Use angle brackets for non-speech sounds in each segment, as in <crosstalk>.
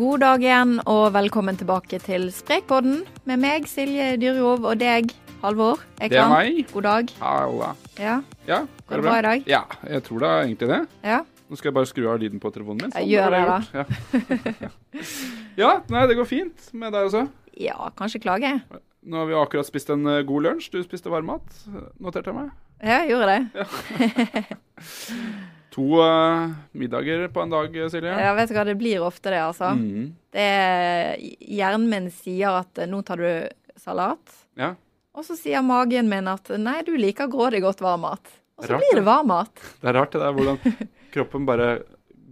God dag igjen, og velkommen tilbake til Sprekpodden med meg, Silje Dyrjov, og deg, Halvor Det er meg. God dag. Halla. Ja, Ja, Går det bra i dag? Ja, jeg tror da egentlig det. ja. Nå skal jeg bare skru av lyden på telefonen min. Jeg gjør det, da. Ja. <laughs> ja, nei, det går fint med deg også. ja kanskje klage. Nå har vi akkurat spist en eh, god lunsj. Du spiste varmmat, noterte jeg meg. Ja, jeg gjorde det. <laughs> To uh, middager på en dag, Silje. Ja, vet du hva, det blir ofte det, altså. Mm. Det er, hjernen min sier at eh, nå tar du salat, Ja. og så sier magen min at nei, du liker grådig godt varm mat. Og så Rart, blir det varm mat. Det er rart det der hvordan <laughs> kroppen bare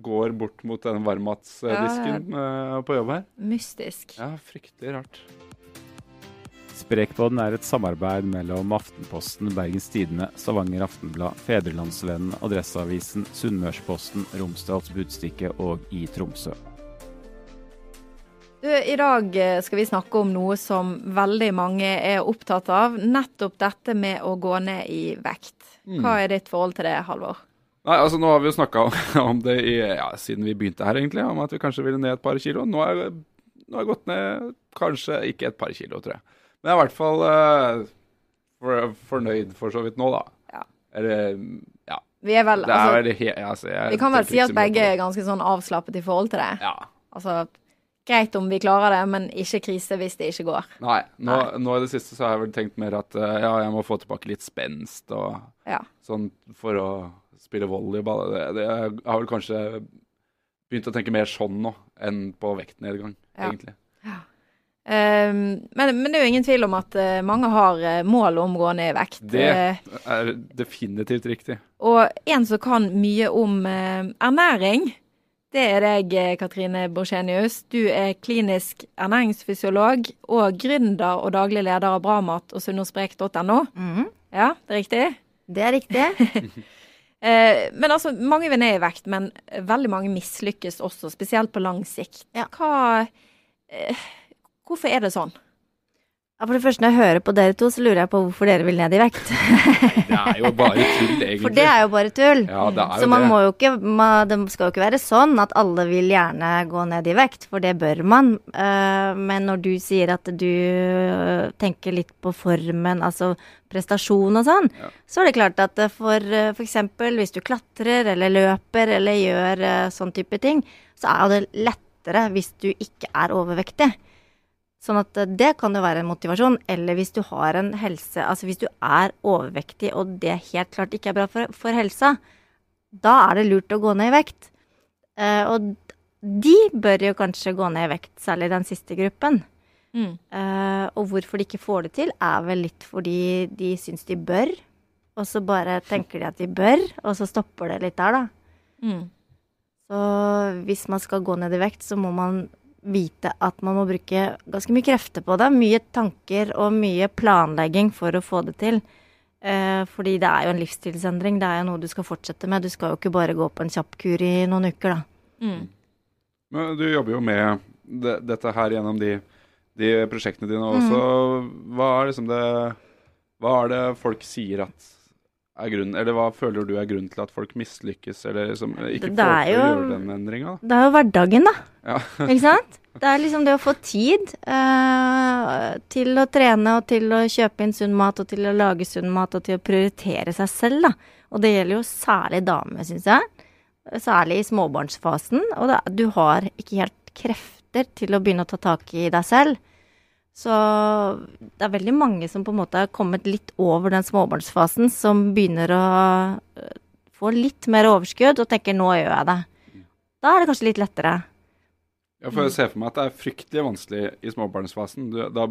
går bort mot den varmmatsdisken ja, på jobb her. Mystisk. Ja, fryktelig rart. Sprekpodden er et samarbeid mellom Aftenposten, Bergens Tidende, Stavanger Aftenblad, Fedrelandsvennen, Adresseavisen, Sunnmørsposten, Romsdals Budstikke og i Tromsø. Du, I dag eh, skal vi snakke om noe som veldig mange er opptatt av. Nettopp dette med å gå ned i vekt. Mm. Hva er ditt forhold til det, Halvor? Nei, altså Nå har vi jo snakka <laughs> om det i, ja, siden vi begynte her, egentlig, om at vi kanskje ville ned et par kilo. Nå har jeg, nå har jeg gått ned kanskje ikke et par kilo, tror jeg. Men jeg er i hvert fall uh, for, fornøyd for så vidt nå, da. Ja. Eller ja. Vi er vel, altså, er vel altså, jeg vi kan vel si at begge er ganske sånn avslappet i forhold til det. Ja. Altså, greit om vi klarer det, men ikke krise hvis det ikke går. Nei, nå, Nei. nå i det siste så har jeg vel tenkt mer at uh, ja, jeg må få tilbake litt spenst og Ja. sånn for å spille volleyball. Det, det, jeg har vel kanskje begynt å tenke mer sånn nå enn på vektnedgang, Ja. egentlig. Um, men, men det er jo ingen tvil om at eh, mange har eh, mål om å gå ned i vekt. Det Eh, er definitivt riktig. og en som kan mye om ernæring, det er deg, Katrine Borsenius. Du er klinisk ernæringsfysiolog og gründer og daglig leder av Bramat og sunnhosprek.no. Mhm, Ja, det er riktig? det er riktig. <laughs> Eh, men altså, mange vil ned i vekt, men veldig mange mislykkes også, spesielt på lang sikt. Ja. Hva eh, Hvorfor er det sånn? Ja, for det første, når jeg hører på dere to, så lurer jeg på hvorfor dere vil ned i vekt. Det er jo bare tull, egentlig. For det er jo bare tull. Ja, det er jo Så man det. må jo ikke man, Det skal jo ikke være sånn at alle vil gjerne gå ned i vekt, for det bør man. Eh, men når du sier at du eh, tenker litt på formen, altså prestasjon og sånn, Ja. så er det klart at eh, for uh, f.eks. hvis du klatrer eller løper eller gjør sånn type ting, så er det lettere hvis du ikke er overvektig. Sånn at eh, det kan jo være en motivasjon. Eller hvis du har en helse Altså hvis du er overvektig og det helt klart ikke er bra for, for helsa, da er det lurt å gå ned i vekt. Uh, og de bør jo kanskje gå ned i vekt, særlig den siste gruppen. Mm. Uh, og hvorfor de ikke får det til, er vel litt fordi de syns de bør. Og så bare tenker de at de bør, og så stopper det litt der, da. Mm. Så hvis man skal gå ned i vekt, så må man vite at man må bruke ganske mye krefter på det. Mye tanker og mye planlegging for å få det til. Eh, fordi det er jo en livsstilsendring. Det er jo noe du skal fortsette med. Du skal jo ikke bare gå på en kjapp kur i noen uker, da. Mm. Men du jobber jo med det, dette her gjennom de, de prosjektene dine Mm. Hva er liksom det Hva er det folk sier at grunnen Eller hva føler du er grunnen til at folk mislykkes, eller liksom ikke får det til å gjøre den endringa? Det er jo hverdagen, da. Ja. <laughs> Ikke sant? Det er liksom det å få tid uh, til å trene og til å kjøpe inn sunn mat og til å lage sunn mat og til å prioritere seg selv, da. Og det gjelder jo særlig damer, syns jeg. Særlig i småbarnsfasen. Og da, du har ikke helt krefter til å begynne å ta tak i deg selv. Så det er veldig mange som på en måte har kommet litt over den småbarnsfasen, som begynner å eh, få litt mer overskudd og tenker 'nå gjør jeg det'. Da er det kanskje litt lettere. Ja, for jeg ser for meg at det er fryktelig vanskelig i småbarnsfasen. Du, da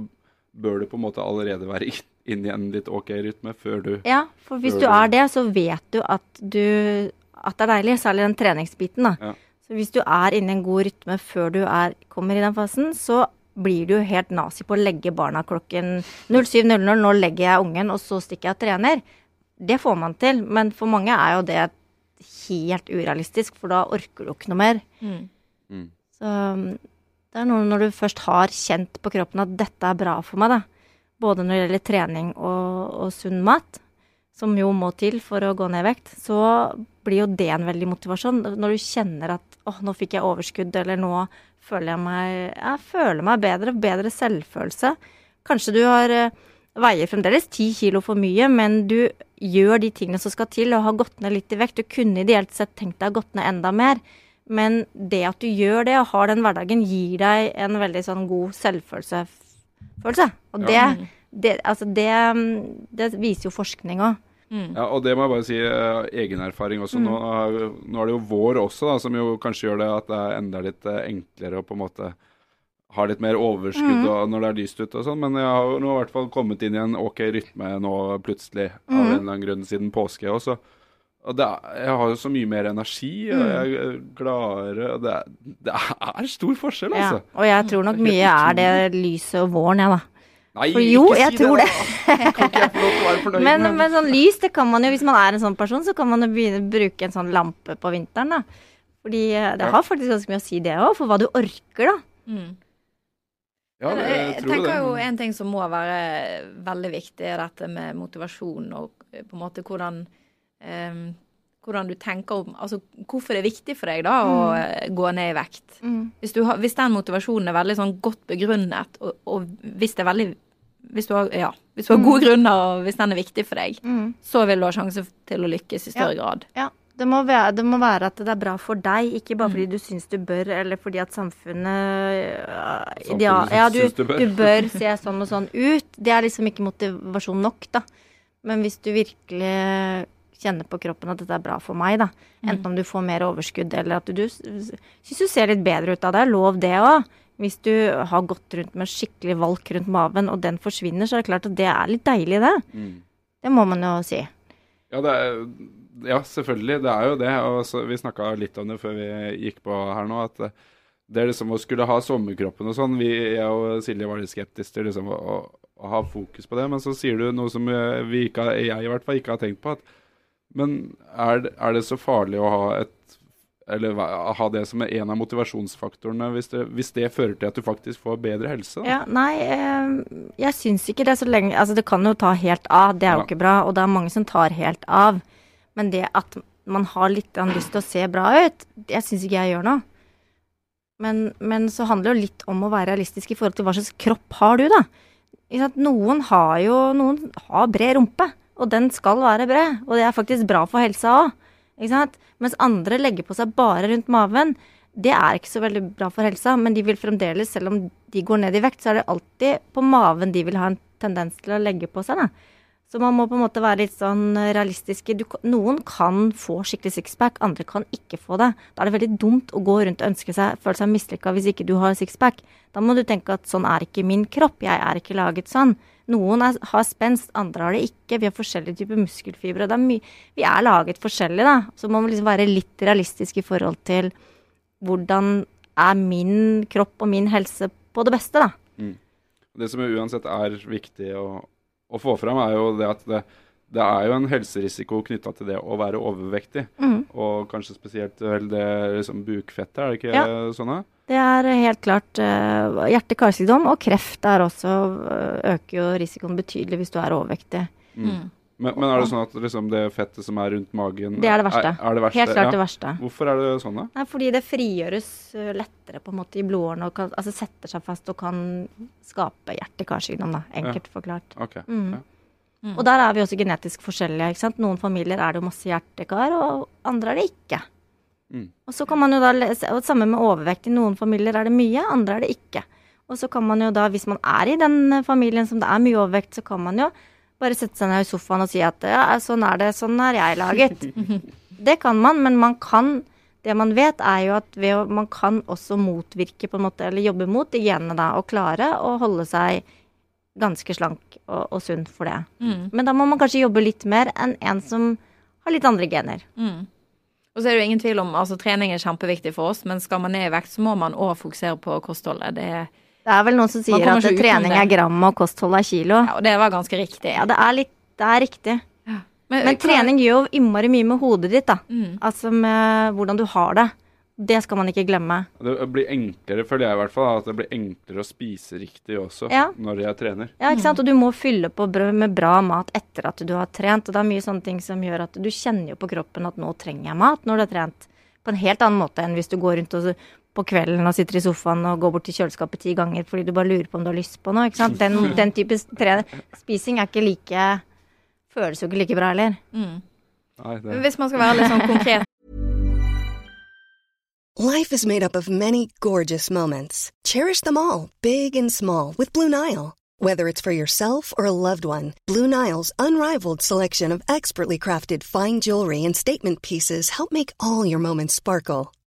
bør du på en måte allerede være inn- <laughs> inne i en litt ok rytme før du Ja, for hvis du er det, så vet du at du at det er deilig, særlig den treningsbiten, da. Ja. Så hvis du er inne i en god rytme før du er, kommer i den fasen, så blir du helt nazi på å legge barna klokken 07.00. Nå legger jeg ungen, og så stikker jeg og trener. Det får man til, men for mange er jo det helt urealistisk, for da orker du ikke noe mer. Mm. Mm. Så um, det er noe når du først har kjent på kroppen at dette er bra for meg, da. Både når det gjelder trening og, og sunn mat, som jo må til for å gå ned i vekt, så blir jo det en veldig motivasjon. Når du kjenner at åh, nå fikk jeg overskudd, eller nå føler jeg meg Jeg føler meg bedre, bedre selvfølelse. Kanskje du har eh, veier fremdeles ti kilo for mye, men du gjør de tingene som skal til, og har gått ned litt i vekt. Du kunne ideelt sett tenkt deg å gått ned enda mer. Men det at du gjør det og har den hverdagen, gir deg en veldig sånn god selvfølelse. Følelse. Og det, det, altså det, det viser jo forskning òg. Ja, og det må jeg bare si, egen erfaring også. Nå, er- nå er det jo vår også, da, som jo kanskje gjør det at det er enda litt eh, enklere å på en måte ha litt mer overskudd og, når det er lyst ute og sånn. Men jeg har nå i hvert fall kommet inn i en OK rytme nå plutselig, av en eller annen grunn siden påske også. Og det er, jeg har jo så mye mer energi, og jeg er gladere det, er, det er stor forskjell, altså. Ja. Og jeg tror nok mye er det lyset og våren, jeg, da. Nei, For jo, ikke jeg si tror det! da. <laughs> Kan ikke jeg få lov til å være fornøyd Men, men sånn lys, det kan man jo, hvis man er en sånn person, så kan man jo begynne å bruke en sånn lampe på vinteren, da. Fordi eh, det Ja. har faktisk ganske mye å si, det òg, for hva du orker, da. Mm. Ja, det, jeg, jeg jeg tror tenker det. jo en ting som må være veldig viktig, er dette med motivasjon og eh, på en måte hvordan um, hvordan du tenker om Altså hvorfor det er viktig for deg da å mm. gå ned i vekt. Hvis, du har, hvis den motivasjonen er veldig sånn godt begrunnet, og, og hvis det er veldig hvis du, har, ja, hvis du har gode grunner, og hvis den er viktig for deg, så vil du ha sjanse til å lykkes i større grad. Ja. Det må, være, det må være at det er bra for deg, ikke Mm. bare fordi du syns du bør, eller fordi at samfunnet ja, Samfunnet ja, ja, du, du bør. du bør se sånn og sånn ut. Det er liksom ikke motivasjon nok, da. Men hvis du virkelig kjenner på kroppen at dette er bra for meg, da. Enten om du får mer overskudd, eller at du, du syns du ser litt bedre ut av det. Lov det òg. Hvis du har gått rundt med skikkelig valk rundt maven, og den forsvinner, så er det klart at det er litt deilig, det. Mm. Det må man jo si. Ja, det er, ja, selvfølgelig. Det er jo det. Og så, vi snakka litt om det før vi gikk på her nå. At eh, det er liksom å skulle ha sommerkroppen og sånn. Vi, jeg og Silje var litt skeptiske til liksom å, å, ha fokus på det. Men så sier du noe som eh, vi ikke, jeg i hvert fall ikke har tenkt på. At, men er, er det så farlig å ha et eller ha det som en av motivasjonsfaktorene hvis det, hvis det fører til at du faktisk får bedre helse? Ja, nei, eh, jeg syns ikke det så lenge Altså, det kan jo ta helt av, det er jo Ja. ikke bra, og det er mange som tar helt av. Men det at man har litt lyst til å se bra ut, det syns ikke jeg gjør noe. Men, men så handler det jo litt om å være realistisk i forhold til hva slags kropp har du, da. Noen har jo Noen har bred rumpe, og den skal være bred. Og det er faktisk bra for helsa òg. Ikke sant? Mens andre legger på seg bare rundt maven. Det er ikke så veldig bra for helsa, men de vil fremdeles, selv om de går ned i vekt, så er det alltid på maven de vil ha en tendens til å legge på seg. Da. Så man må på en måte være litt sånn realistiske. Du, noen kan få skikkelig sixpack, andre kan ikke få det. Da er det veldig dumt å gå rundt og ønske seg, føle seg mislykka hvis ikke du har sixpack. Da må du tenke at sånn er ikke min kropp, jeg er ikke laget sånn. Noen er, har spenst, andre har det ikke. Vi har forskjellige typer muskelfibre. Er vi er laget forskjellig, da. Så man må liksom være litt realistisk i forhold til hvordan er min kropp og min helse på det beste, da. Det som uansett er viktig å, å få fram, er jo det at det, det er jo en helserisiko knytta til det å være overvektig. Mm. Og kanskje spesielt vel det liksom bukfettet, er det ikke Ja. sånn? Det er helt klart uh, hjerte-karsykdom, og kreft er også øker jo risikoen betydelig hvis du er overvektig. Mm. Men, men er det sånn at liksom det fettet som er rundt magen Det er det verste. Er, er det verste? Helt klart ja. det verste. Hvorfor er det sånn, da? Nei, fordi det frigjøres øh, lettere på en måte i blodårene og kan, altså setter seg fast og kan skape hjerte-karsykdom, da. Enkelt forklart. Okay. Mm. Ja. Og der er vi også genetisk forskjellige. ikke sant? Noen familier er det jo masse hjertekar, og andre er det ikke. Mm. Og så kan man jo da lese, og Samme med overvekt. I noen familier er det mye, andre er det ikke. Og så kan man jo da, hvis man er i den eh, familien som det er mye overvekt, så kan man jo bare sette seg ned i sofaen og si at ja, sånn er det, sånn er jeg laget. <laughs> det kan man, men man kan Det man vet, er jo at å, man kan også motvirke, på en måte, eller jobbe mot de genene da, og klare å holde seg ganske slank og, og sunn for det. Mm. Men da må man kanskje jobbe litt mer enn en som har litt andre gener. Mm. Og så er det jo ingen tvil om altså trening er kjempeviktig for oss, men skal man ned i vekt, så må man òg fokusere på kostholdet. Det, er- Det er vel noen som sier at trening er gram og kosthold er kilo. ja, og det var ganske riktig. Ja, det er litt Det er riktig. Men Men, trening gjør jo innmari mye med hodet ditt, da. Mm. Altså med hvordan du har det. Det skal man ikke glemme. Det blir enklere, føler jeg i hvert fall, at det blir enklere å spise riktig også Ja. når jeg trener. Ja, ikke sant? Og du må fylle på med bra mat etter at du har trent. Og det er mye sånne ting som gjør at du kjenner jo på kroppen at nå trenger jeg mat når du har trent. På en helt annen måte enn hvis du går rundt og på kvelden og sitter i sofaen og går bort til kjøleskapet ti ganger fordi du bare lurer på om du har lyst på noe. ikke sant? Den, den type spising er ikke like Føles jo ikke like bra heller. Mm. Men hvis man skal være litt sånn konkret Life is made up of many gorgeous moments. Cherish them all, big and small, with Blue Nile. Whether it's for yourself or a loved one, Blue Nile's unrivaled selection of expertly crafted fine jewelry and statement pieces help make all your moments sparkle.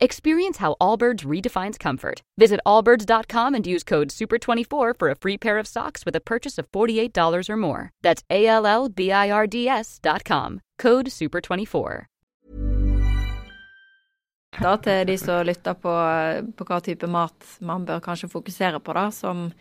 Experience how Allbirds redefines comfort. Visit allbirds.com and use code SUPER24 for a free pair of socks with a purchase of $48 or more. That's A L L B I R D S.com. Code SUPER24. da til de som lytter på, på hva type mat man bør kanskje fokusere på, da, som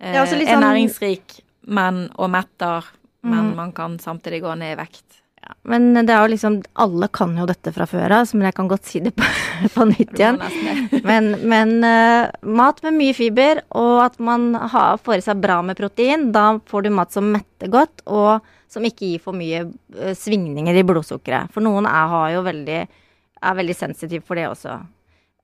eh, Ja, altså er sånn- næringsrik, men og metter, men Mm. man kan samtidig gå ned i vekt. Men det er jo liksom Alle kan jo dette fra før av, men jeg kan godt si det på, <laughs> på nytt igjen. <laughs> Men, men uh, mat med mye fiber, og at man har, får i seg bra med protein, da får du mat som metter godt, og som ikke gir for mye uh, svingninger i blodsukkeret. For noen er, veldig, er veldig sensitiv for det også.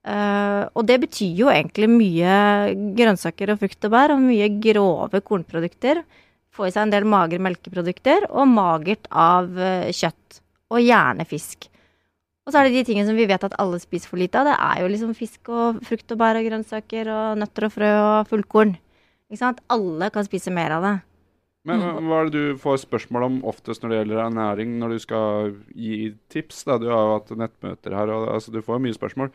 Uh, og det betyr jo egentlig mye grønnsaker og frukt og bær, og mye grove kornprodukter. Få i seg en del magre melkeprodukter, og magert av eh, kjøtt. Og gjerne fisk. Og så er det de tingene som vi vet at alle spiser for lite av. Det er jo liksom fisk og frukt og bær og grønnsaker og nøtter og frø og fullkorn. Ikke sant? Alle kan spise mer av det. men hva er det du får spørsmål om oftest når det gjelder ernæring, når du skal gi tips? Da? Du har jo hatt nettmøter her, og altså, du får mye spørsmål.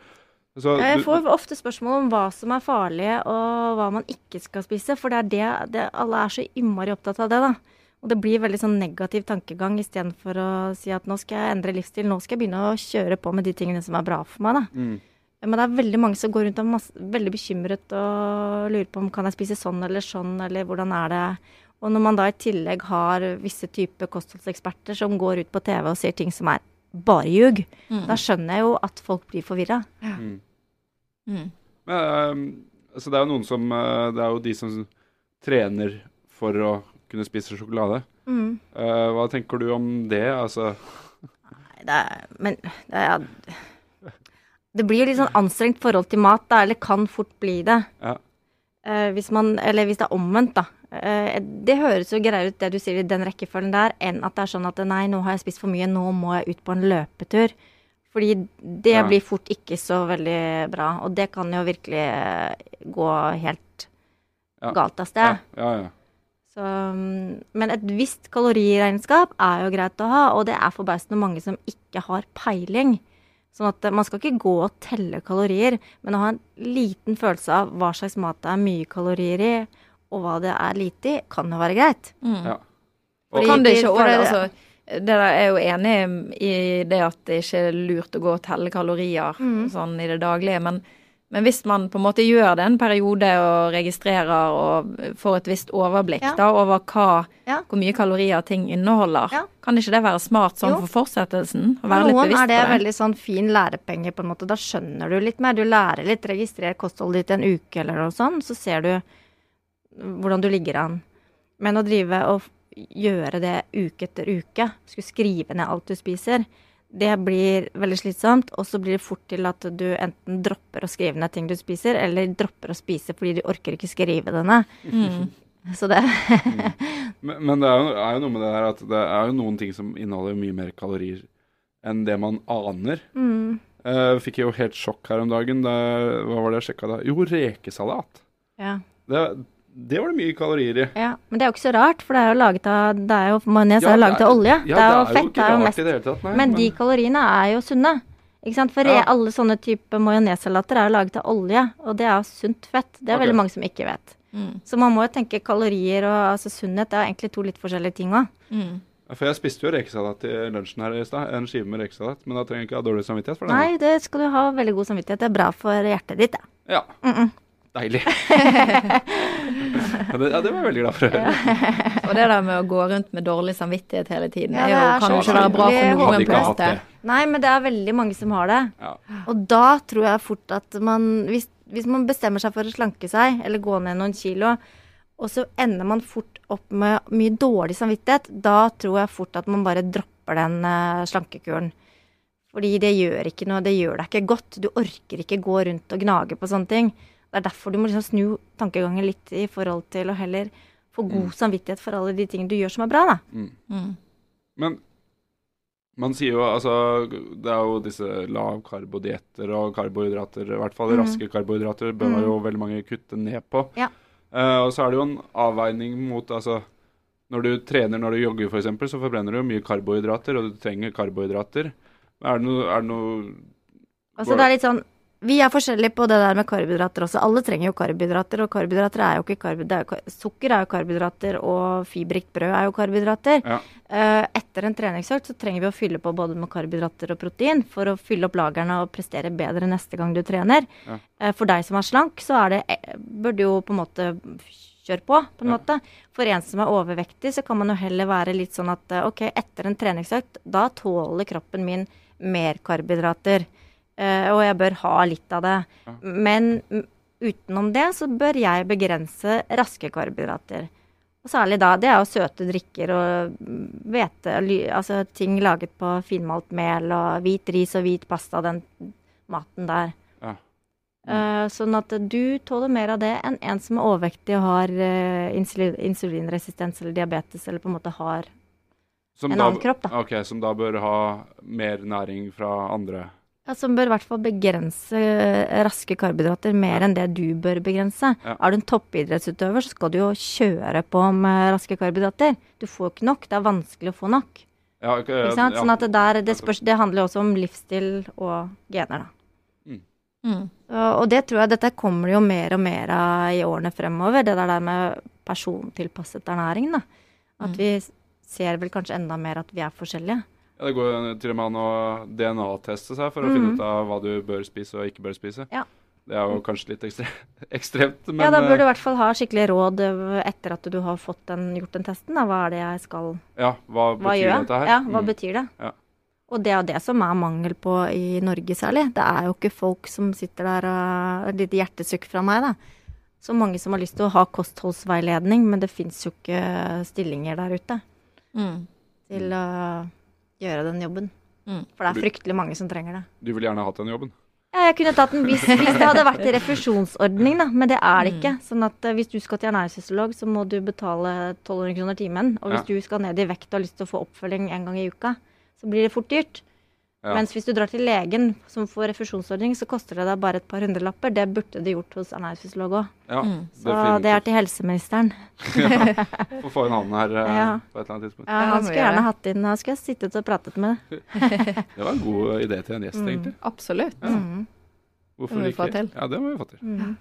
Så Jeg får ofte spørsmål om hva som er farlig, og hva man ikke skal spise. For det er det, det Alle er så innmari opptatt av det, da. Og det blir veldig sånn negativ tankegang istedenfor å si at nå skal jeg endre livsstil, nå skal jeg begynne å kjøre på med de tingene som er bra for meg, da. Mm. Men det er veldig mange som går rundt og er veldig bekymret og lurer på om kan jeg spise sånn eller sånn, eller hvordan er det. Og når man da i tillegg har visse typer kostholdseksperter som går ut på TV og sier ting som er bare ljug, da skjønner jeg jo at folk blir forvirra. Mm. Mm. Men, ehm, altså, det er jo noen som eh, Det er jo de som trener for å kunne spise sjokolade. Mm. Eh, hva tenker du om det? Altså Nei, det er Men det er Det blir jo litt sånn anstrengt forhold til mat, da, eller kan fort bli det. Ja. Eh, hvis man Eller hvis det er omvendt, da. Det høres jo greiere ut det du sier i den rekkefølgen der, enn at det er sånn at nei, nå har jeg spist for mye, nå må jeg ut på en løpetur. Fordi det Ja. blir fort ikke så veldig bra, og det kan jo virkelig eh, gå helt Ja. galt av sted. Ja, ja, ja. Så, mm, men et visst kaloriregnskap er jo greit å ha, og det er forbausende mange som ikke har peiling. Sånn at eh, man skal ikke gå og telle kalorier, men å ha en liten følelse av hva slags mat det er mye kalorier i, og hva det er lite i, kan jo være greit. Mm. Ja. Og Fordi kan det ikke også, altså, det der er jo enig i det at det ikke er lurt å gå og telle kalorier Mm. sånn i det daglige, men, men hvis man på en måte gjør det en periode og registrerer og får et visst overblikk Ja. da over hva, Ja. hvor mye kalorier ting inneholder, Ja. kan ikke det være smart sånn Jo. for fortsettelsen? Å være litt noen bevisst er det på det? veldig sånn fin lærepenge, på en måte. Da skjønner du litt mer. Du lærer litt. Registrer kostholdet ditt en uke eller noe sånt, så ser du hvordan du ligger an. Men å drive og gjøre det uke etter uke, skulle skrive ned alt du spiser, det blir veldig slitsomt, og så blir det fort til at du enten dropper å skrive ned ting du spiser, eller dropper å spise fordi du orker ikke skrive det ned. Mm. Så det <laughs> Men, men det er jo, er jo noe med det her at det er jo noen ting som inneholder mye mer kalorier enn det man aner. mm, Uh, fikk jo helt sjokk her om dagen. Da, hva var det jeg sjekka da? Jo, rekesalat. ja. Det, det var det mye kalorier i. ja. Men det er jo ikke så rart, for det er jo laget av det er jo, Majones Ja, er jo laget av olje. Ja, det er jo det er fett. Det er jo mest i det tatt, nei. Men de kaloriene er jo sunne. Ikke sant? For Ja. alle sånne typer majonesalater er jo laget av olje, og det er jo sunt fett. Det er okay. veldig mange som ikke vet. Mm. Så man må jo tenke kalorier og altså sunnhet. Det er egentlig to litt forskjellige ting òg. Mm. For jeg spiste jo rekesalat i lunsjen her i stad. En skive med rekesalat. Men da trenger jeg ikke ha dårlig samvittighet for det. Nei, det skal du ha veldig god samvittighet. Det er bra for hjertet ditt, det. Ja. Mm -mm. Deilig. <laughs> ja, det, ja, det var jeg veldig glad for å høre. Og det der med å gå rundt med dårlig samvittighet hele tiden, Ja, er det jo, er kan jo ikke være bra for noen det. Nei, men det er veldig mange som har det. Ja. Og da tror jeg fort at man hvis, hvis man bestemmer seg for å slanke seg, eller gå ned noen kilo, og så ender man fort opp med mye dårlig samvittighet, da tror jeg fort at man bare dropper den uh, slankekuren. Fordi det gjør ikke noe, det gjør deg ikke godt. Du orker ikke gå rundt og gnage på sånne ting. Det er derfor du må liksom snu tankegangen litt i forhold til å heller få god samvittighet for alle de tingene du gjør som er bra, da. Mm. Mm. Men man sier jo altså Det er jo disse lav karbo-dietter og karbohydrater, i hvert fall mm. raske karbohydrater, bør man jo veldig mange kutte ned på. Ja. Uh, og så er det jo en avveining mot altså Når du trener, når du jogger f.eks., så forbrenner du jo mye karbohydrater, og du trenger karbohydrater. Er det noe, er det noe Altså det er litt sånn Vi er forskjellige på det der med karbohydrater også. Alle trenger jo karbohydrater, og karbohydrater er jo ikke karbohydrater. Sukker er jo karbohydrater, og fibrikt brød er jo karbohydrater. Ja. Eh, etter en treningsøkt så trenger vi å fylle på både med karbohydrater og protein for å fylle opp lagrene og prestere bedre neste gang du trener. Ja. Eh, for deg som er slank, så er det, eh, bør du jo på en måte kjøre på, på en Ja. måte. For en som er overvektig, så kan man jo heller være litt sånn at ok, etter en treningsøkt, da tåler kroppen min mer karbohydrater. Eh, og jeg bør ha litt av det. Men utenom det så bør jeg begrense raske karbohydrater. Og særlig da, det er jo søte drikker og hvete, altså ting laget på finmalt mel og hvit ris og hvit pasta, den maten der. Ja. Uh, sånn at du tåler mer av det enn en som er overvektig og har uh, insulin, insulinresistens eller diabetes, eller på en måte har som En annen kropp, da. Ok, Som da bør ha mer næring fra andre Ja, Som bør i hvert fall begrense eh, raske karbohydrater mer enn det du bør begrense. Ja. Er du en toppidrettsutøver, så skal du jo kjøre på med raske karbohydrater. Du får ikke nok. Det er vanskelig å få nok. ja, ok, Ikke sant? ja. Sånn at det, der, det, spørs, det handler jo også om livsstil og gener, da. Mm. Og, og det tror jeg dette kommer det jo mer og mer av i årene fremover. Det der med persontilpasset ernæring, da. At Mm. vi ser vel kanskje enda mer at vi er forskjellige. Ja, Det går jo til og med an å DNA-teste seg for å mm. finne ut av hva du bør spise og ikke bør spise. Ja. Det er jo kanskje litt ekstre <laughs> ekstremt, men ja, da bør du i eh, hvert fall ha skikkelig råd eh, etter at du har fått den, gjort den testen. Da. Hva er det jeg skal ja, hva Hva betyr dette her? Ja, hva Mm. betyr det? Ja. Og det er det som er mangel på i Norge særlig. Det er jo ikke folk som sitter der og Et lite hjertesukk fra meg, da. Så mange som har lyst til å ha kostholdsveiledning, men det fins jo ikke stillinger der ute Mm. til å gjøre den jobben. Mm. For det er fryktelig mange som trenger det. Du ville gjerne hatt den jobben? Ja, jeg kunne tatt den hvis, hvis det hadde vært i refusjonsordning, da. Men det er det ikke. Sånn at eh, hvis du skal til ernæringsfysiolog, så må du betale 1200 kroner timen. Og hvis Ja. du skal ned i vekt og har lyst til å få oppfølging en gang i uka, så blir det fort dyrt. Ja. Mens hvis du drar til legen som får refusjonsordning, så koster det deg bare et par hundrelapper. Det burde det gjort hos ernæringsfysiolog òg. Ja, Mm. Så det er til helseministeren. <laughs> ja. <laughs> Få få inn han her eh, Ja. på et eller annet tidspunkt. Ja, han skulle gjerne hatt inn Han skulle jeg sittet og pratet med. <laughs> Det var en god idé til en gjest, Mm. egentlig. Absolutt. Mm. Hvorfor Det må vi ikke? få til. Ja, det må vi få til. Mm.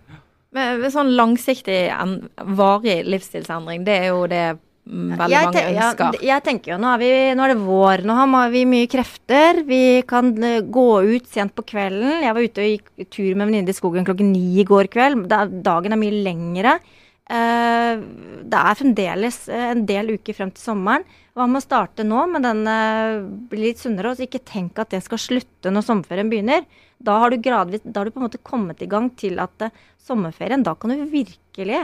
Men sånn langsiktig, en, varig livsstilsendring, det er jo det mm, veldig Jeg mange ønsker. ja, jeg tenker jo, nå er, vi, nå er det vår, nå har vi mye krefter. Vi kan eh, gå ut sent på kvelden. Jeg var ute og gikk tur med en venninne i skogen klokken ni i går kveld. Da, dagen er mye lengre. Eh, det er fremdeles eh, en del uker frem til sommeren. Hva med å starte nå med den blir litt sunnere, og ikke tenk at det skal slutte når sommerferien begynner. Da har du gradvis, da har du på en måte kommet i gang til at sommerferien, da kan du virkelig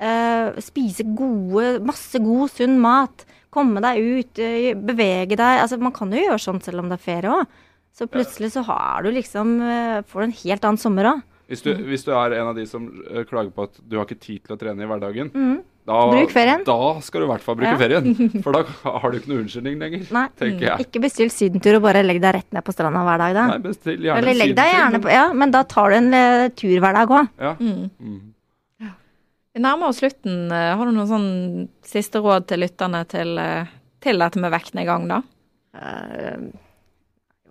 eh, spise gode, masse god, sunn mat. Komme deg ut, uh, bevege deg. Altså, man kan jo gjøre sånn selv om det er ferie òg. Så plutselig så har du liksom uh, Får du en helt annen sommer òg. Hvis du, hvis du er en av de som klager på at du har ikke tid til å trene i hverdagen, mm. da, Bruk ferien. da skal du i hvert fall bruke Ja. ferien. <laughs> For da har du ikke noe unnskyldning lenger, Nei. tenker jeg. Ikke bestill sydentur og bare legg deg rett ned på stranda hver dag, da. Nei, bestill gjerne Eller legg deg gjerne på Ja, men da tar du en tur hver dag òg. Ja. Mm. Mm. Vi nærmer oss slutten. Eh, Har du noen sånn siste råd til lytterne til, eh, til dette med vektnedgang, da? Uh,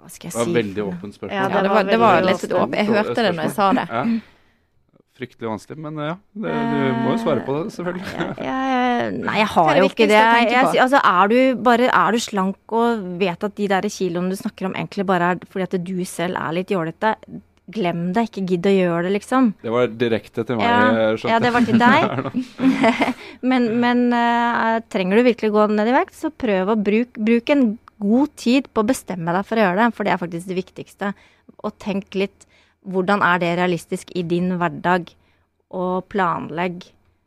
Hva skal jeg Det var veldig åpent spørsmål. Ja, det det var var, det var litt åpent Jeg hørte det når jeg sa det. Ja. Fryktelig vanskelig, men ja. Det, du må jo svare på det, selvfølgelig. Jeg, jeg, nei, jeg har det jo ikke det. Jeg, altså, er du bare er du slank og vet at de der kiloene du snakker om egentlig bare er fordi at du selv er litt jålete, glem det. Ikke gidd å gjøre det, liksom. Det var direkte til meg. Ja, skjønte ja, det var til <laughs> deg. <laughs> men men uh, trenger du virkelig gå ned i vekt, så prøv å bruke bruk en god tid på å bestemme deg for å gjøre det, for det er faktisk det viktigste. Og tenk litt hvordan er det realistisk i din hverdag, og planlegg.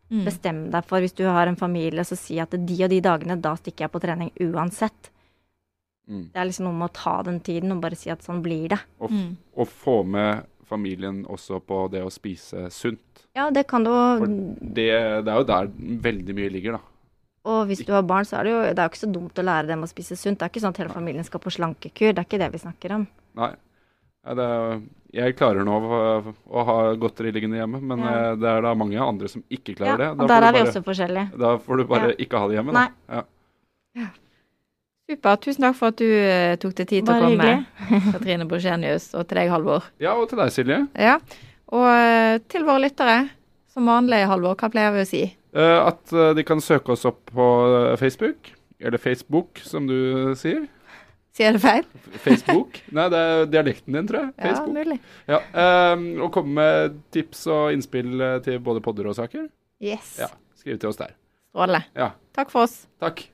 Mm. Bestem deg for, hvis du har en familie, så si at de og de dagene, da stikker jeg på trening uansett. Mm. Det er liksom noe med å ta den tiden og bare si at sånn blir det. Og, Mm. og få med familien også på det å spise sunt. Ja, det kan du For det, det er jo der veldig mye ligger, da. Og hvis du har barn, så er det jo det er jo ikke så dumt å lære dem å spise sunt. Det er ikke sånn at hele familien skal på slankekur. Det er ikke det vi snakker om. Nei. Ja, det er, jeg klarer nå å, å ha godteri liggende hjemme, men Ja. eh, det er da mange andre som ikke Ja, klarer det. og der er vi bare- også forskjellige. Da får du bare Ja. ikke ha det hjemme, Nei. da. Ja. Supert. Tusen takk for at du eh, tok deg tid til å komme. <laughs> Katrine Borsenius. og til deg, Halvor. ja, og til deg, Silje. Ja. Og eh, til våre lyttere, som vanlig, Halvor, hva pleier vi å si? Eh, at de kan søke oss opp på Facebook. Eller Facebook, som du sier. Sier jeg det feil? Facebook. <laughs> Nei, det er dialekten din, tror jeg. Facebook. Ja, mulig. Ja, ehm, og komme med tips og innspill til både podder og saker. Yes. Ja, skriv til oss der. Strålende. Ja, Takk for oss. takk.